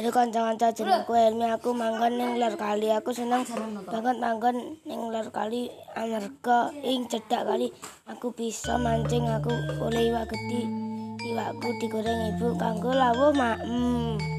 Dari kanca-kanca jenengku Helmi aku manggon ning lor kali. Aku seneng banget manggon ning lor kali. Amarga ing cedak kali. Aku bisa mancing aku oleh iwak gedhi iwakku digoreng ibu kanggo lawuh maem. Hmm.